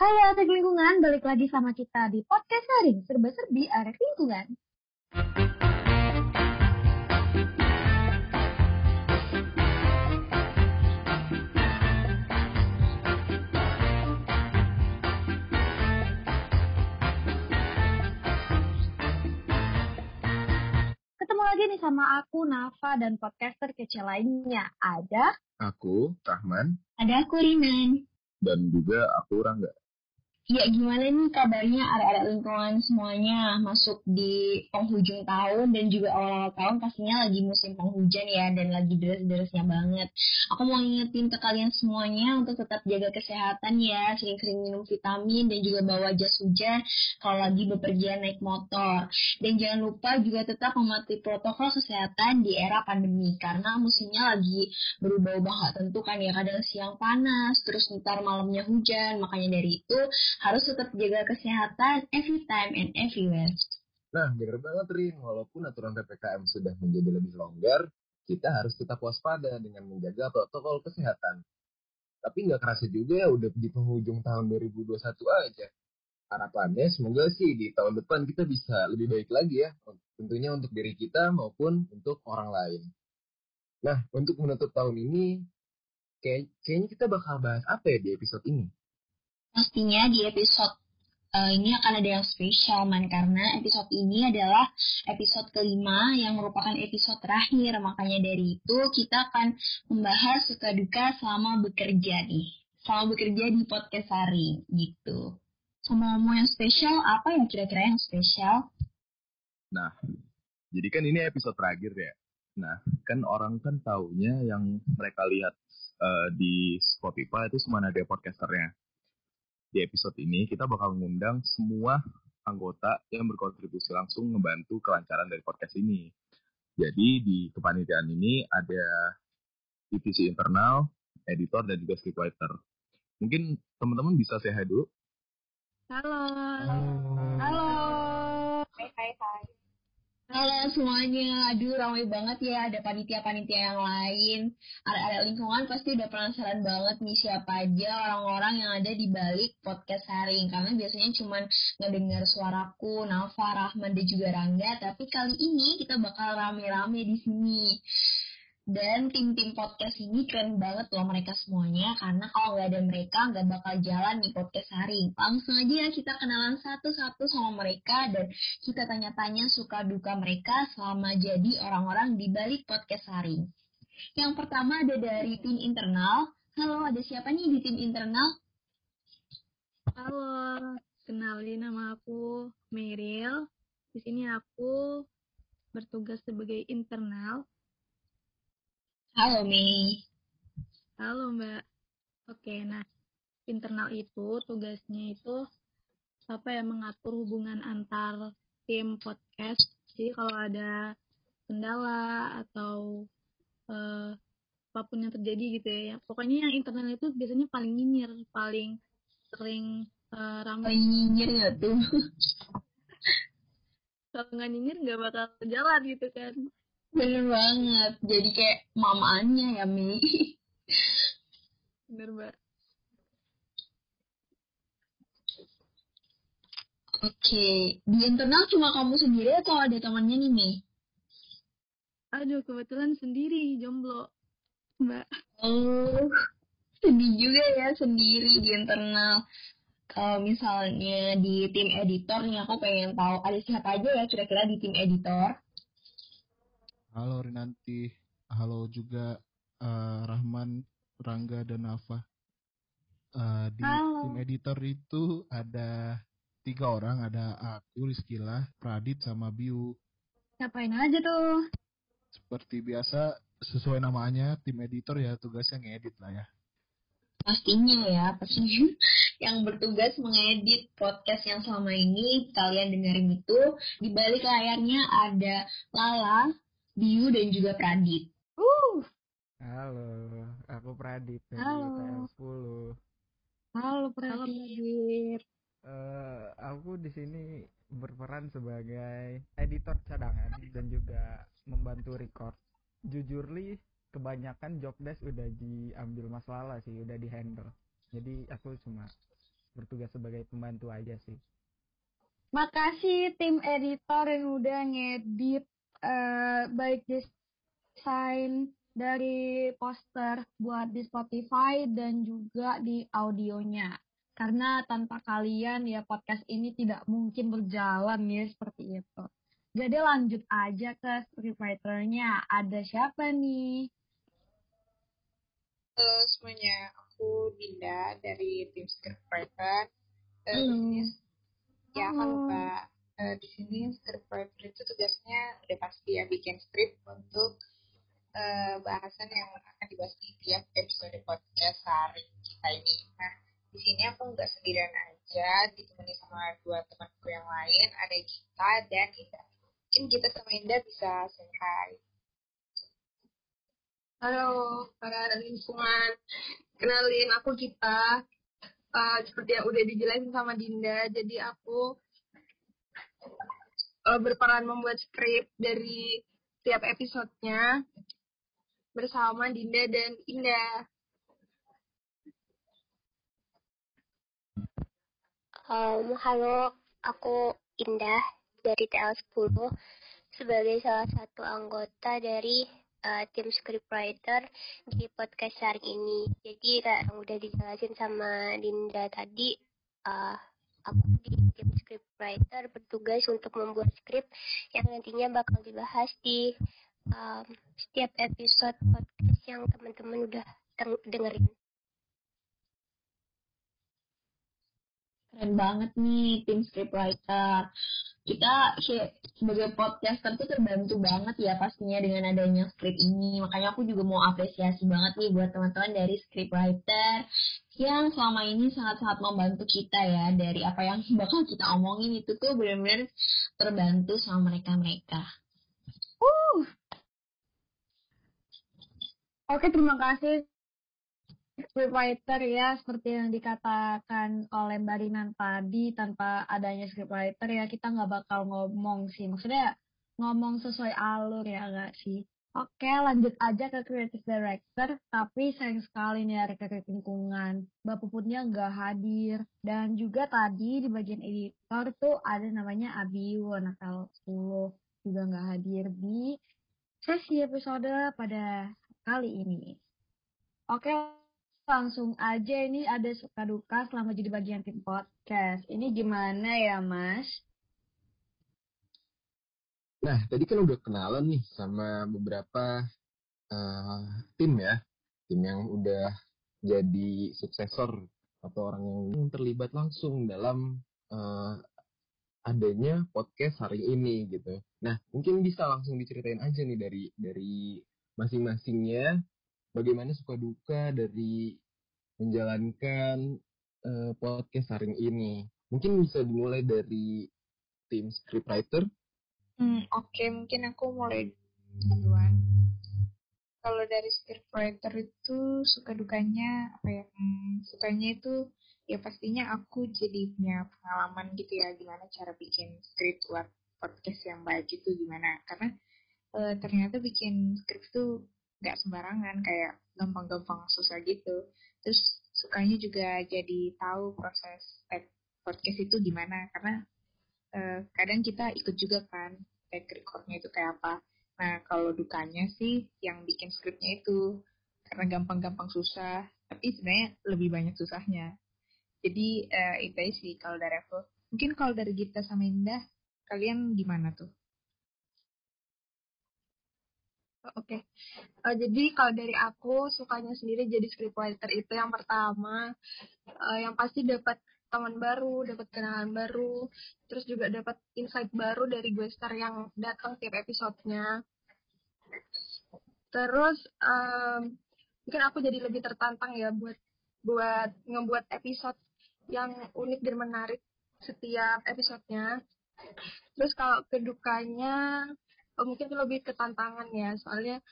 Halo Atek Lingkungan, balik lagi sama kita di Podcast Sharing, serba-serbi Atek Lingkungan. Ketemu lagi nih sama aku, Nafa, dan podcaster kece lainnya. Ada, Aku, Rahman, ada aku, Rinan. dan juga aku Rangga. Ya gimana nih kabarnya arek-arek lingkungan semuanya masuk di penghujung tahun dan juga awal-awal tahun pastinya lagi musim penghujan ya dan lagi deres-deresnya banget. Aku mau ngingetin ke kalian semuanya untuk tetap jaga kesehatan ya, sering-sering minum vitamin dan juga bawa jas hujan kalau lagi bepergian naik motor. Dan jangan lupa juga tetap mematuhi protokol kesehatan di era pandemi karena musimnya lagi berubah-ubah tentu kan ya kadang siang panas terus ntar malamnya hujan makanya dari itu harus tetap jaga kesehatan every time and everywhere. Nah, bener banget Rin, walaupun aturan PPKM sudah menjadi lebih longgar, kita harus tetap waspada dengan menjaga protokol kesehatan. Tapi nggak kerasa juga ya udah di penghujung tahun 2021 aja. Harapannya semoga sih di tahun depan kita bisa lebih baik lagi ya, tentunya untuk diri kita maupun untuk orang lain. Nah, untuk menutup tahun ini, kayak, kayaknya kita bakal bahas apa ya di episode ini? Pastinya di episode eh, ini akan ada yang spesial man karena episode ini adalah episode kelima yang merupakan episode terakhir makanya dari itu kita akan membahas suka duka selama bekerja nih selama bekerja di podcast hari gitu mau yang spesial apa yang kira-kira yang spesial Nah, jadi kan ini episode terakhir ya. Nah, kan orang kan taunya yang mereka lihat eh, di Spotify itu cuma ada podcasternya. Di episode ini kita bakal mengundang semua anggota yang berkontribusi langsung membantu kelancaran dari podcast ini. Jadi di kepanitiaan ini ada divisi internal, editor, dan juga scriptwriter. Mungkin teman-teman bisa say hi dulu. halo halo hai Halo semuanya, aduh ramai banget ya ada panitia-panitia yang lain. Ada-ada lingkungan pasti udah penasaran banget nih siapa aja orang-orang yang ada di balik podcast sharing. Karena biasanya cuma ngedengar suaraku, Nafa, Rahman, dan juga Rangga. Tapi kali ini kita bakal rame-rame di sini. Dan tim-tim podcast ini keren banget loh mereka semuanya. Karena kalau nggak ada mereka nggak bakal jalan nih podcast sharing. Langsung aja ya kita kenalan satu-satu sama mereka dan kita tanya-tanya suka duka mereka selama jadi orang-orang di balik podcast sharing. Yang pertama ada dari tim internal. Halo, ada siapa nih di tim internal? Halo, kenalin nama aku Meryl. Di sini aku bertugas sebagai internal. Halo, Mei. Halo, Mbak. Oke, nah internal itu tugasnya itu apa ya mengatur hubungan antar tim podcast. Jadi kalau ada kendala atau eh, apa pun yang terjadi gitu ya, ya, pokoknya yang internal itu biasanya paling nyinyir, paling sering eh, ramai. Paling nyinyir nggak tuh? Kalau nggak nyinyir nggak bakal jalan gitu kan. Bener banget. Jadi kayak mamaannya ya, Mei. Bener, Mbak. Oke, di internal cuma kamu sendiri atau ada temannya nih, Mei? Aduh, kebetulan sendiri, jomblo. Mbak. Oh, sedih juga ya sendiri di internal. Kalau misalnya di tim editor nih, aku pengen tahu ada siapa aja ya kira-kira di tim editor. Halo Rinanti, halo juga eh, Rahman, Rangga, dan Nafa. Eh, di Halo. tim editor itu ada tiga orang, ada aku, Liskila, Pradit, sama Biu. Ngapain aja tuh? Seperti biasa, sesuai namanya, tim editor ya tugasnya ngedit lah ya. Pastinya ya, pastinya yang bertugas mengedit podcast yang selama ini kalian dengerin itu di balik layarnya ada Lala, Biu, dan juga Pradit. Uh, Halo, aku Pradit dari Halo. TM 10. halo Pradit. Eh, aku di sini berperan sebagai editor cadangan dan juga membantu record. Jujur li, kebanyakan job desk udah diambil Mas Lala sih, udah di handle. Jadi aku cuma bertugas sebagai pembantu aja sih makasih tim editor yang udah ngedit uh, baik desain dari poster buat di Spotify dan juga di audionya karena tanpa kalian ya podcast ini tidak mungkin berjalan ya seperti itu. Jadi lanjut aja ke scriptwriter-nya. Ada siapa nih? Halo semuanya, aku Dinda dari tim scriptwriter. Halo. Ya kan Mbak, uh, di sini scriptwriter itu tugasnya udah pasti ya bikin script untuk uh, bahasan yang akan dibahas di tiap episode podcast hari kita ini. Nah, di sini aku nggak sendirian aja ditemani sama dua temanku yang lain ada Gita dan Indah. Mungkin kita sama Indah bisa say hi. Halo para lingkungan kenalin aku Gita. Uh, seperti yang udah dijelasin sama Dinda jadi aku uh, berperan membuat skrip dari tiap episodenya bersama Dinda dan Indah Um, halo, aku Indah dari TL10 sebagai salah satu anggota dari uh, tim scriptwriter di podcast hari ini. Jadi kayak yang udah dijelasin sama Dinda tadi, uh, aku di scriptwriter bertugas untuk membuat skrip yang nantinya bakal dibahas di um, setiap episode podcast yang teman-teman udah dengerin. Keren banget nih tim scriptwriter kita sebagai podcaster tuh terbantu banget ya pastinya dengan adanya script ini makanya aku juga mau apresiasi banget nih buat teman-teman dari scriptwriter yang selama ini sangat-sangat membantu kita ya dari apa yang bakal kita omongin itu tuh benar-benar terbantu sama mereka-mereka. Uh. Oke, terima kasih scriptwriter ya seperti yang dikatakan oleh Mbak Rinan tadi tanpa adanya scriptwriter ya kita nggak bakal ngomong sih. Maksudnya ngomong sesuai alur ya nggak sih? Oke lanjut aja ke creative director tapi sayang sekali nih ya rekan lingkungan. Mbak Puputnya nggak hadir. Dan juga tadi di bagian editor tuh ada namanya Abiwo nakal 10 juga nggak hadir di sesi episode pada kali ini. Oke langsung aja ini ada suka duka selama jadi bagian tim podcast. Ini gimana ya, Mas? Nah, tadi kan udah kenalan nih sama beberapa uh, tim ya. Tim yang udah jadi suksesor atau orang yang terlibat langsung dalam uh, adanya podcast hari ini gitu. Nah, mungkin bisa langsung diceritain aja nih dari dari masing-masingnya bagaimana suka duka dari menjalankan uh, podcast hari ini. Mungkin bisa dimulai dari tim scriptwriter. Hmm, Oke, okay. mungkin aku mulai duluan. Kalau dari scriptwriter itu suka dukanya apa ya? Hmm, sukanya itu ya pastinya aku jadi punya pengalaman gitu ya gimana cara bikin script buat podcast yang baik itu gimana karena e, ternyata bikin script tuh nggak sembarangan kayak gampang-gampang susah gitu. Terus sukanya juga jadi tahu proses tag podcast itu gimana karena uh, kadang kita ikut juga kan tag recordnya itu kayak apa. Nah kalau dukanya sih yang bikin skripnya itu karena gampang-gampang susah tapi sebenarnya lebih banyak susahnya. Jadi uh, itu sih kalau dari aku. Mungkin kalau dari Gita sama Indah kalian gimana tuh Oke, okay. uh, jadi kalau dari aku sukanya sendiri jadi scriptwriter itu yang pertama, uh, yang pasti dapat teman baru, dapat kenalan baru, terus juga dapat insight baru dari gue star yang datang tiap episodenya. Terus um, mungkin aku jadi lebih tertantang ya buat buat ngebuat episode yang unik dan menarik setiap episodenya. Terus kalau kedukanya mungkin lebih ke tantangan ya. Soalnya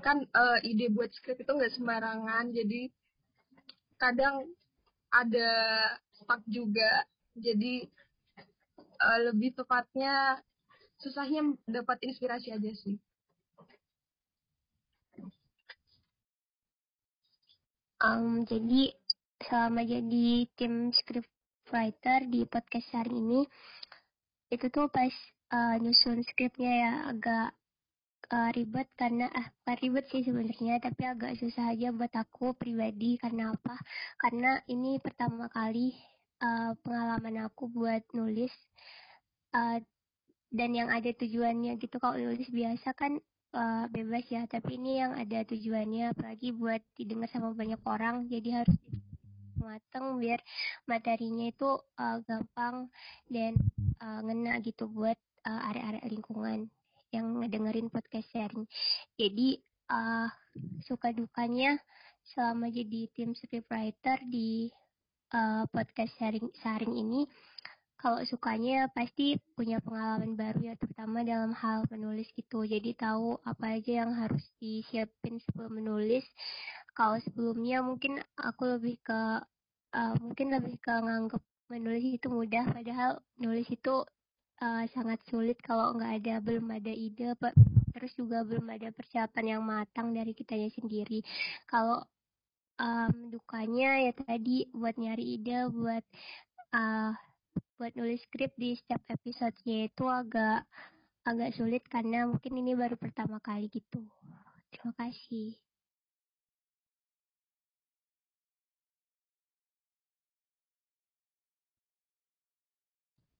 kan uh, ide buat skrip itu nggak sembarangan. Jadi kadang ada stuck juga. Jadi uh, lebih tepatnya susahnya dapat inspirasi aja sih. Um, jadi selama jadi tim script writer di podcast hari ini itu tuh pas uh, nyusun skripnya ya agak uh, ribet karena ah bukan ribet sih sebenarnya tapi agak susah aja buat aku pribadi karena apa? Karena ini pertama kali uh, pengalaman aku buat nulis uh, dan yang ada tujuannya gitu. Kalau nulis biasa kan uh, bebas ya tapi ini yang ada tujuannya apalagi buat didengar sama banyak orang jadi harus mateng biar materinya itu uh, gampang dan uh, ngena gitu buat uh, area-area lingkungan yang ngedengerin podcast sharing. Jadi uh, suka dukanya selama jadi tim scriptwriter di uh, podcast sharing sharing ini kalau sukanya pasti punya pengalaman baru ya terutama dalam hal menulis gitu jadi tahu apa aja yang harus disiapin sebelum menulis kalau sebelumnya mungkin aku lebih ke uh, mungkin lebih ke nganggep menulis itu mudah padahal nulis itu uh, sangat sulit kalau nggak ada belum ada ide terus juga belum ada persiapan yang matang dari kitanya sendiri. Kalau um, dukanya ya tadi buat nyari ide buat uh, buat nulis skrip di setiap episodenya itu agak agak sulit karena mungkin ini baru pertama kali gitu. Terima kasih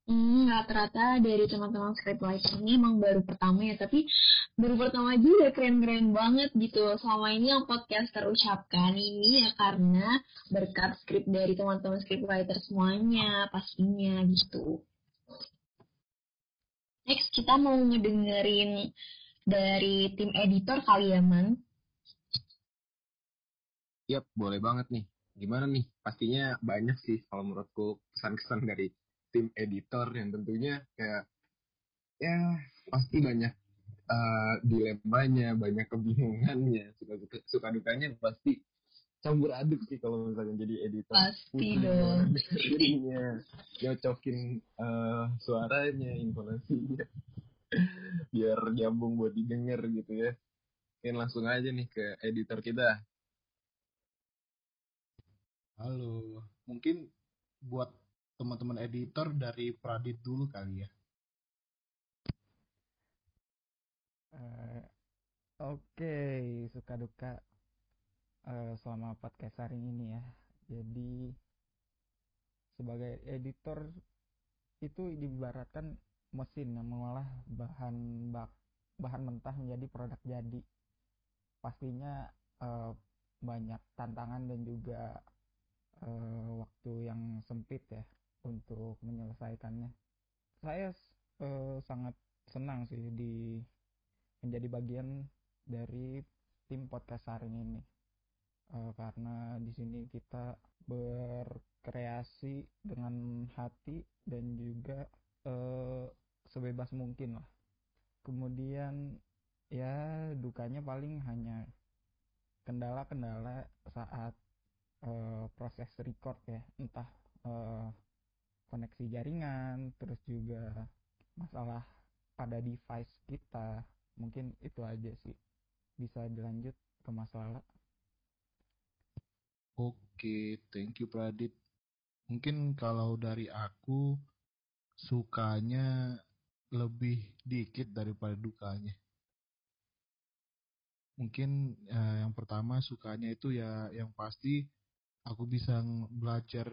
Hmm, rata-rata dari teman-teman scriptwriter ini emang baru pertama ya, tapi baru pertama juga keren-keren banget gitu. Selama ini yang podcast terucapkan ini ya karena berkat skrip dari teman-teman scriptwriter semuanya pastinya gitu. Next kita mau ngedengerin dari tim editor kali ya, Man. Yap, boleh banget nih. Gimana nih? Pastinya banyak sih kalau menurutku pesan-kesan dari tim editor yang tentunya kayak ya pasti banyak uh, dilemanya, banyak kebingungannya, suka suka, suka dukanya pasti campur aduk sih kalau misalnya jadi editor. Pasti dong. Jadinya nyocokin uh, suaranya, intonasinya, biar nyambung buat didengar gitu ya. Mungkin langsung aja nih ke editor kita. Halo, mungkin buat teman-teman editor dari Pradit dulu kali ya. Uh, Oke, okay. suka duka uh, selama podcast hari ini ya. Jadi sebagai editor itu diibaratkan mesin yang mengolah bahan bak bahan mentah menjadi produk jadi. Pastinya uh, banyak tantangan dan juga uh, waktu yang sempit ya untuk menyelesaikannya. Saya uh, sangat senang sih di menjadi bagian dari tim podcast hari ini uh, karena di sini kita berkreasi dengan hati dan juga uh, sebebas mungkin lah. Kemudian ya dukanya paling hanya kendala-kendala saat uh, proses record ya entah uh, koneksi jaringan terus juga masalah pada device kita. Mungkin itu aja sih. Bisa dilanjut ke masalah. Oke thank you Pradit mungkin kalau dari aku sukanya lebih dikit daripada dukanya. Mungkin eh, yang pertama sukanya itu ya yang pasti aku bisa belajar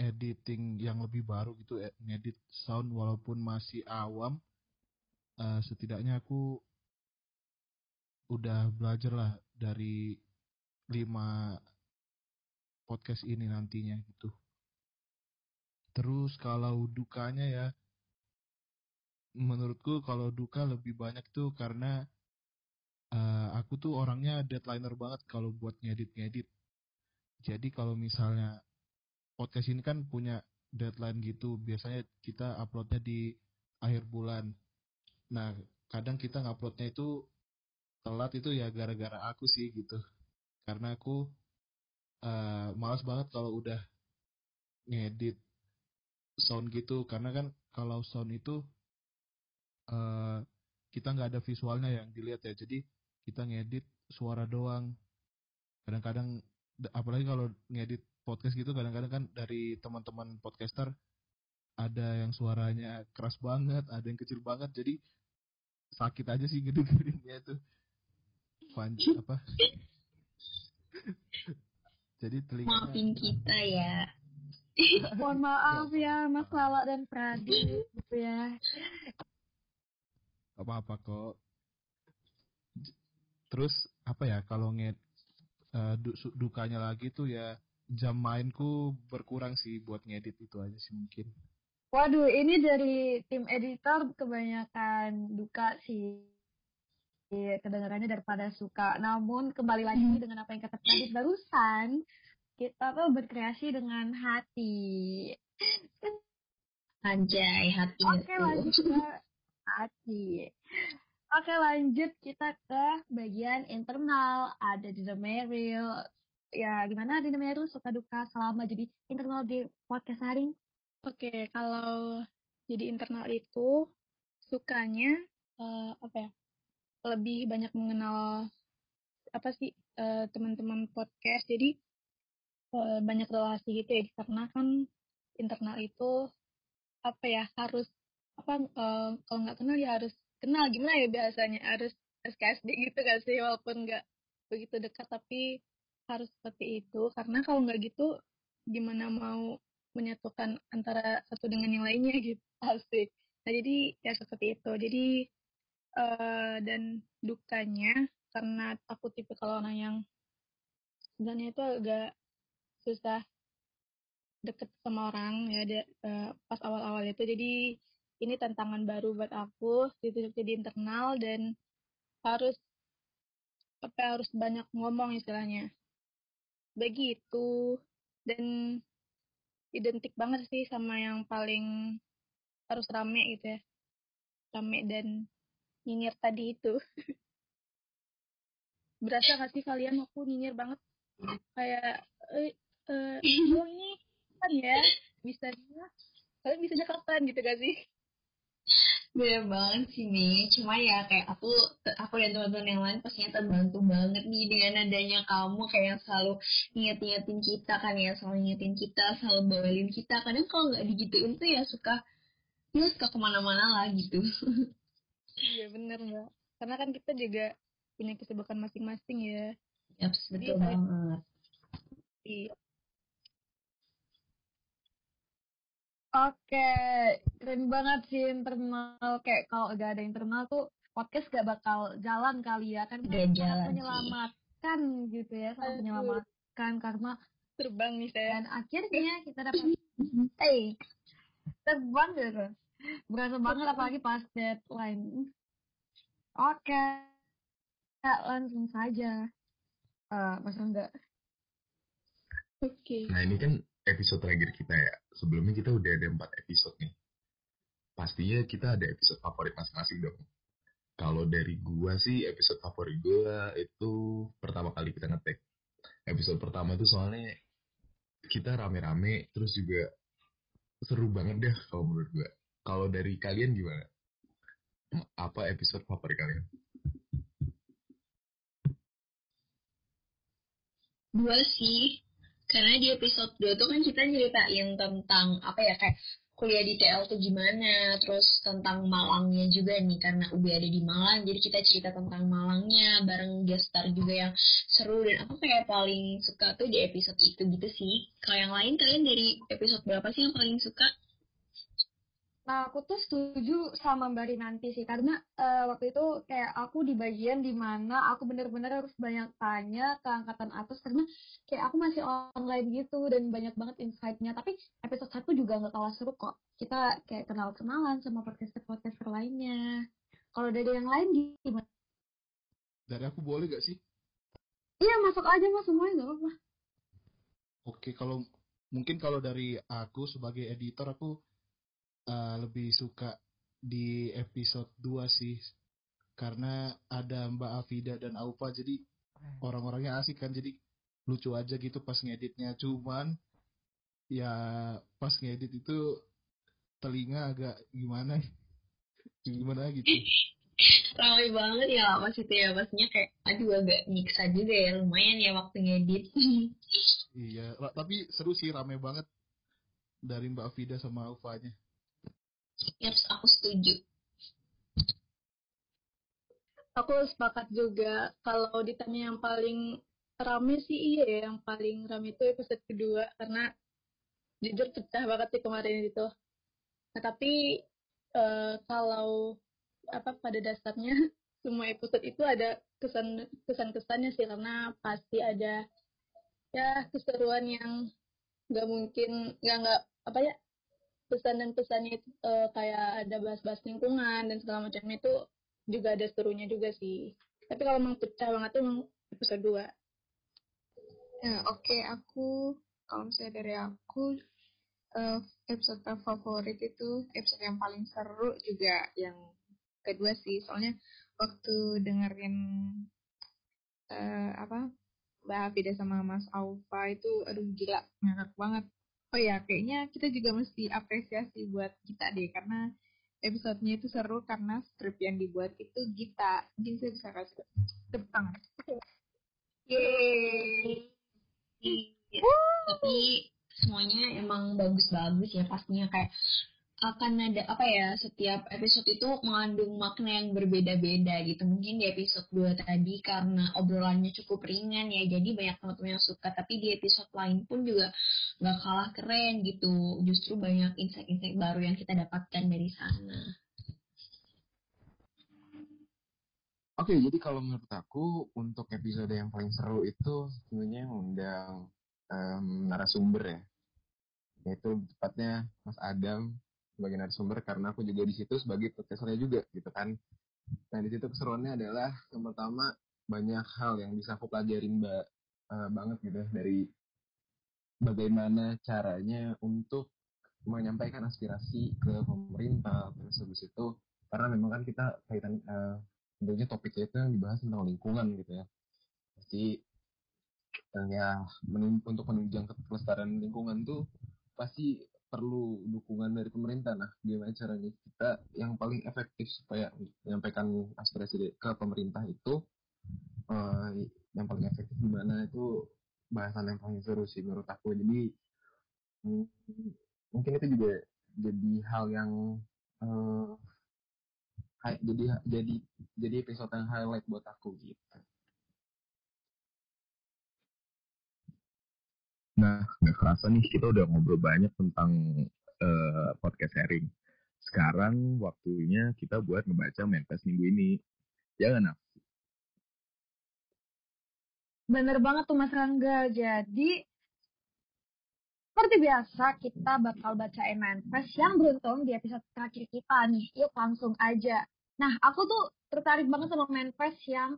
editing yang lebih baru gitu eh, ngedit sound walaupun masih awam uh, setidaknya aku udah belajar lah dari lima podcast ini nantinya gitu. Terus kalau dukanya ya menurutku kalau duka lebih banyak tuh karena uh, aku tuh orangnya deadlineer banget kalau buat ngedit-ngedit. Jadi kalau misalnya podcast ini kan punya deadline gitu. Biasanya kita uploadnya di akhir bulan. Nah, kadang kita nguploadnya itu telat itu ya gara-gara aku sih gitu. Karena aku uh, malas banget kalau udah ngedit sound gitu. Karena kan kalau sound itu uh, kita nggak ada visualnya yang dilihat ya. Jadi kita ngedit suara doang. Kadang-kadang apalagi kalau ngedit podcast gitu kadang-kadang kan dari teman-teman podcaster ada yang suaranya keras banget, ada yang kecil banget, jadi sakit aja sih gede-gedenya tuh. Panji apa? jadi telinga. Maafin kita ya. Mohon maaf ya Mas Lala dan Pradip gitu ya. apa-apa kok. Terus apa ya kalau nge uh, dukanya lagi tuh ya jam mainku berkurang sih buat ngedit itu aja sih mungkin. Waduh, ini dari tim editor kebanyakan duka sih. Kedengarannya daripada suka. Namun kembali lagi hmm. dengan apa yang kata tadi barusan, kita tuh berkreasi dengan hati. Anjay, hati. Oke, lanjut ke hati. Oke, lanjut kita ke bagian internal. Ada di The Meryl. Ya, gimana di The Meryl suka duka selama jadi internal di podcast hari Oke, kalau jadi internal itu sukanya uh, apa ya? Lebih banyak mengenal apa sih uh, teman-teman podcast. Jadi uh, banyak relasi gitu ya karena kan internal itu apa ya harus apa uh, kalau nggak kenal ya harus kenal gimana ya biasanya harus SKSD gitu kan sih walaupun nggak begitu dekat tapi harus seperti itu. Karena kalau nggak gitu gimana mau menyatukan antara satu dengan yang lainnya gitu asik nah jadi ya seperti itu. Jadi uh, dan dukanya karena aku tipe kalau orang yang sebenarnya itu agak susah deket sama orang ya dia, uh, pas awal-awal itu. Jadi ini tantangan baru buat aku gitu jadi internal dan harus apa harus banyak ngomong istilahnya begitu. Dan identik banget sih sama yang paling harus rame gitu ya. Rame dan nyinyir tadi itu. Berasa gak sih kalian aku nyinyir banget? Kayak eh, eh ini kan ya bisa kalian bisa kapan? Gitu gak sih Bener banget sih nih, cuma ya kayak aku aku dan teman-teman yang lain pastinya terbantu banget nih dengan adanya kamu kayak yang selalu nginget-ngingetin kita kan ya, selalu ngingetin kita, selalu bawain kita. Kadang kalau nggak digituin tuh ya suka ya suka ke mana-mana lah gitu. iya bener mbak, karena kan kita juga punya kesibukan masing-masing ya. Yaps, betul Jadi, banget. Iya. Oke, keren banget sih internal. Kayak kalau gak ada internal tuh podcast gak bakal jalan kali ya kan. Gak jalan menyelamatkan sih. gitu ya, sangat menyelamatkan karena terbang nih saya. Dan akhirnya kita dapat, hey, terbang gitu. Berasa banget apalagi pas deadline. Oke, ya, langsung saja. Uh, Mas Rangga. Oke. Okay. Nah ini kan episode terakhir kita ya. Sebelumnya kita udah ada empat episode nih. Pastinya kita ada episode favorit masing-masing dong. Kalau dari gua sih episode favorit gua itu pertama kali kita ngetek. Episode pertama itu soalnya kita rame-rame terus juga seru banget deh kalau menurut gua. Kalau dari kalian gimana? Apa episode favorit kalian? Dua sih karena di episode 2 tuh kan kita nyeritain tentang apa ya kayak kuliah di TL tuh gimana, terus tentang Malangnya juga nih karena UB ada di Malang, jadi kita cerita tentang Malangnya bareng gestar juga yang seru dan aku kayak paling suka tuh di episode itu gitu sih. Kalau yang lain kalian dari episode berapa sih yang paling suka? Aku tuh setuju sama Mbak nanti sih, karena uh, waktu itu kayak aku di bagian di mana aku bener-bener harus banyak tanya ke angkatan atas, karena kayak aku masih online gitu, dan banyak banget insight-nya. Tapi episode satu juga nggak kalah seru kok. Kita kayak kenal-kenalan sama podcaster-podcaster lainnya. Kalau dari yang lain gimana? Dari aku boleh gak sih? Iya, masuk aja mas semuanya gak apa-apa. Oke, kalau mungkin kalau dari aku sebagai editor, aku uh, lebih suka di episode 2 sih. Karena ada Mbak Afida dan Aupa jadi orang-orangnya asik kan jadi lucu aja gitu pas ngeditnya. Cuman ya pas ngedit itu telinga agak gimana gimana gitu? Ramai banget ya pas itu ya. Pastinya kayak aduh agak nyiksa juga ya lumayan ya waktu ngedit. Iya, tapi seru sih rame banget dari Mbak Vida sama Ufanya. Yes, aku setuju. Aku sepakat juga kalau ditanya yang paling rame sih iya ya, yang paling rame itu episode kedua karena jujur pecah banget sih kemarin itu. Nah, tapi uh, kalau apa pada dasarnya semua episode itu ada kesan kesan kesannya sih karena pasti ada ya keseruan yang nggak mungkin nggak nggak apa ya pesan dan pesannya itu uh, kayak ada bahas-bahas lingkungan dan segala macam itu juga ada serunya juga sih tapi kalau memang pecah banget tuh episode 2 ya oke okay. aku kalau misalnya dari aku uh, episode favorit itu episode yang paling seru juga yang kedua sih soalnya waktu dengerin uh, apa Mbak Hafida sama Mas Aufa itu aduh gila ngakak banget. Oh ya, kayaknya kita juga mesti apresiasi buat kita deh karena episodenya itu seru karena strip yang dibuat itu Gita. Mungkin saya bisa kasih tepuk tangan. Yeay. Tapi semuanya emang bagus-bagus ya pastinya kayak akan ada apa ya setiap episode itu mengandung makna yang berbeda-beda gitu. Mungkin di episode 2 tadi karena obrolannya cukup ringan ya jadi banyak teman-teman yang suka. Tapi di episode lain pun juga nggak kalah keren gitu. Justru banyak insight-insight baru yang kita dapatkan dari sana. Oke, jadi kalau menurut aku untuk episode yang paling seru itu sebenarnya mengundang um, narasumber ya, yaitu tepatnya Mas Adam sebagai narasumber karena aku juga di situ sebagai podcasternya juga gitu kan. Nah di situ keseruannya adalah yang pertama banyak hal yang bisa aku pelajarin mbak uh, banget gitu ya, dari bagaimana caranya untuk menyampaikan aspirasi ke pemerintah terus habis itu karena memang kan kita kaitan uh, tentunya topiknya itu yang dibahas tentang lingkungan gitu ya pasti uh, ya menun untuk menunjang kelestarian lingkungan tuh pasti perlu dukungan dari pemerintah. Nah, gimana caranya kita yang paling efektif supaya menyampaikan aspirasi ke pemerintah itu uh, yang paling efektif gimana itu bahasan yang paling seru sih menurut aku. Jadi mungkin itu juga jadi hal yang uh, jadi jadi jadi episode yang highlight buat aku gitu. Nah, nggak kerasa nih kita udah ngobrol banyak tentang uh, podcast sharing. Sekarang waktunya kita buat ngebaca manifest minggu ini. Ya nggak, Bener banget tuh Mas Rangga. Jadi, seperti biasa kita bakal bacain manifest yang beruntung di episode terakhir kita nih. Yuk langsung aja. Nah, aku tuh tertarik banget sama manifest yang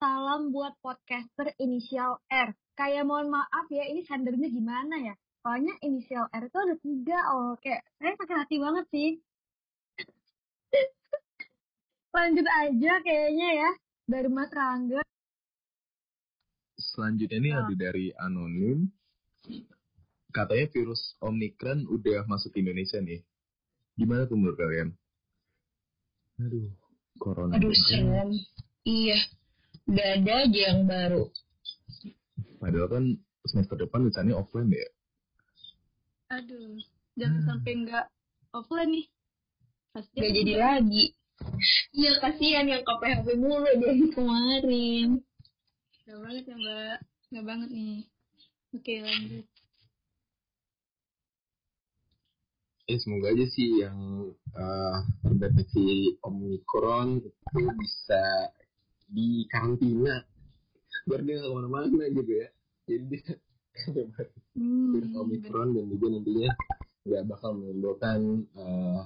salam buat podcaster inisial R kayak mohon maaf ya ini sendernya gimana ya? Soalnya inisial R itu ada tiga oh kayak saya sakit hati banget sih. Lanjut aja kayaknya ya dari Mas Rangga. Selanjutnya ini oh. ada dari anonim. Katanya virus Omicron udah masuk Indonesia nih. Gimana tuh menurut kalian? Aduh corona. Aduh serem iya udah ada aja yang baru Padahal kan semester depan rencananya offline ya. Aduh, jangan hmm. sampai nggak offline nih. Pasti gak jadi lagi. Iya kasihan yang ke PHP mulu dari kemarin. Gak banget ya mbak, gak banget nih. Oke lanjut. Ya semoga aja sih yang uh, terdeteksi Omicron itu bisa di karantina biar dia nggak ke mana-mana gitu ya. Jadi dia hmm, omikron dan juga nantinya nggak bakal menimbulkan uh,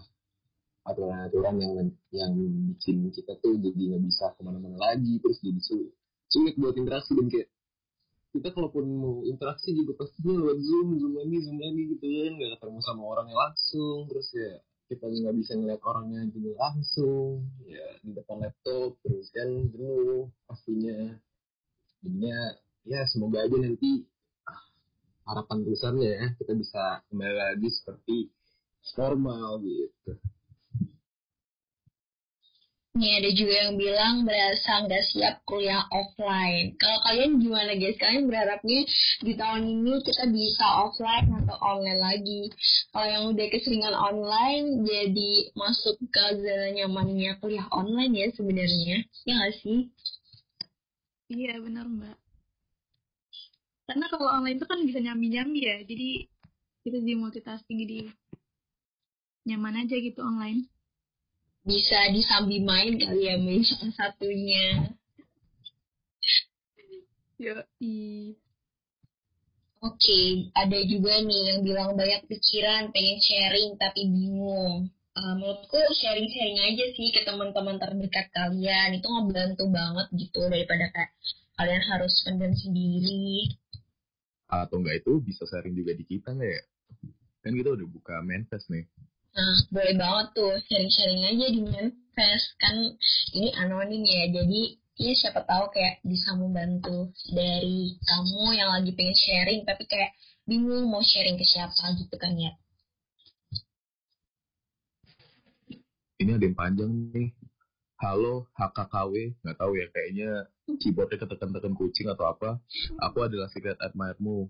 aturan-aturan yang yang bikin kita tuh jadi nggak bisa ke mana-mana lagi. Terus jadi sulit, sulit buat interaksi dan kayak kita kalaupun mau interaksi juga pastinya lewat zoom zoom lagi zoom lagi gitu kan. Nggak ketemu sama orangnya langsung. Terus ya kita nggak bisa ngeliat orangnya juga langsung. Ya di depan laptop terus kan jenuh pastinya jadinya ya semoga aja nanti ah, harapan besarnya ya kita bisa kembali lagi seperti normal gitu Nih ada juga yang bilang berasa nggak siap kuliah offline. Kalau kalian gimana guys? Kalian berharapnya di tahun ini kita bisa offline atau online lagi? Kalau yang udah keseringan online, jadi masuk ke zona nyamannya kuliah online ya sebenarnya. Ya nggak sih? Iya benar mbak. Karena kalau online itu kan bisa nyambi-nyambi ya, jadi kita di multitasking jadi nyaman aja gitu online bisa disambi main kali ya main salah satunya yo i Oke, okay, ada juga nih yang bilang banyak pikiran, pengen sharing tapi bingung. Uh, menurutku sharing-sharing aja sih ke teman-teman terdekat kalian itu ngebantu banget gitu daripada kayak kalian harus pendam sendiri. Atau enggak itu bisa sharing juga di kita nggak ya? Kan kita udah buka manifest nih. Nah, boleh banget tuh sharing-sharing aja di manifest. Kan ini anonim ya, jadi ya siapa tahu kayak bisa membantu dari kamu yang lagi pengen sharing tapi kayak bingung mau sharing ke siapa gitu kan ya. Ini ada yang panjang nih. Halo HKKW, nggak tahu ya kayaknya keyboardnya ketekan-tekan kucing atau apa. Aku adalah secret admirermu.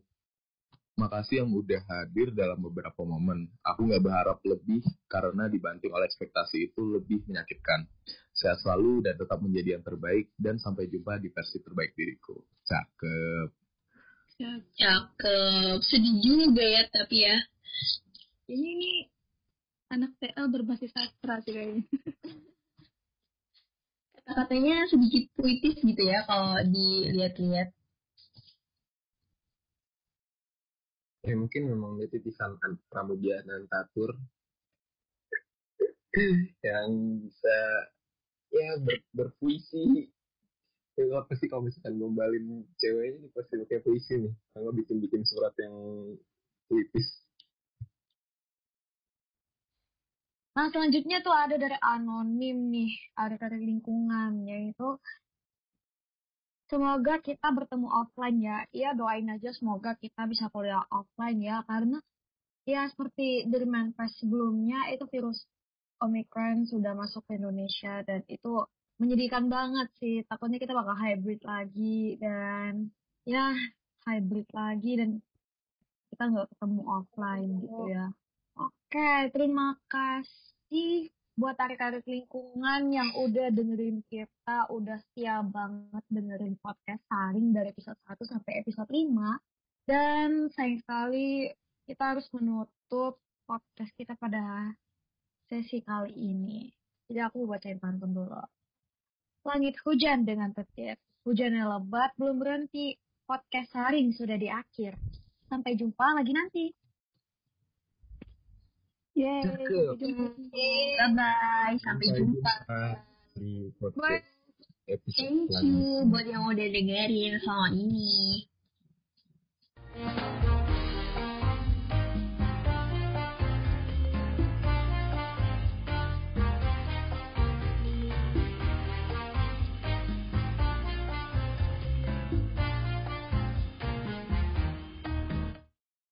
Makasih yang udah hadir dalam beberapa momen. Aku nggak berharap lebih karena dibanting oleh ekspektasi itu lebih menyakitkan. Sehat selalu dan tetap menjadi yang terbaik dan sampai jumpa di versi terbaik diriku. Cakep. Cakep. Sedih juga ya tapi ya. Ini ini anak TL berbasis sastra sih kayaknya. Kata-katanya sedikit puitis gitu ya kalau dilihat-lihat. ya mungkin memang itu titisan Pramudia Nantatur yang bisa ya ber, berpuisi ya, apa sih kalau misalkan gombalin ceweknya ini pasti pakai puisi nih kalau bikin bikin surat yang puitis Nah selanjutnya tuh ada dari anonim nih, ada dari lingkungan, yaitu semoga kita bertemu offline ya. Iya doain aja semoga kita bisa kuliah offline ya karena ya seperti dari manifest sebelumnya itu virus Omicron sudah masuk ke Indonesia dan itu menyedihkan banget sih. Takutnya kita bakal hybrid lagi dan ya hybrid lagi dan kita nggak ketemu offline gitu ya. Oke, terima kasih buat tarik-tarik lingkungan yang udah dengerin kita, udah setia banget dengerin podcast saring dari episode 1 sampai episode 5. Dan sayang sekali kita harus menutup podcast kita pada sesi kali ini. Jadi aku bacain pantun dulu. Langit hujan dengan petir. Hujannya lebat, belum berhenti. Podcast saring sudah di akhir. Sampai jumpa lagi nanti. Yeay, Cakep. Bye bye, sampai jumpa. di podcast Thank selanjutnya. you buat yang udah dengerin selama ini.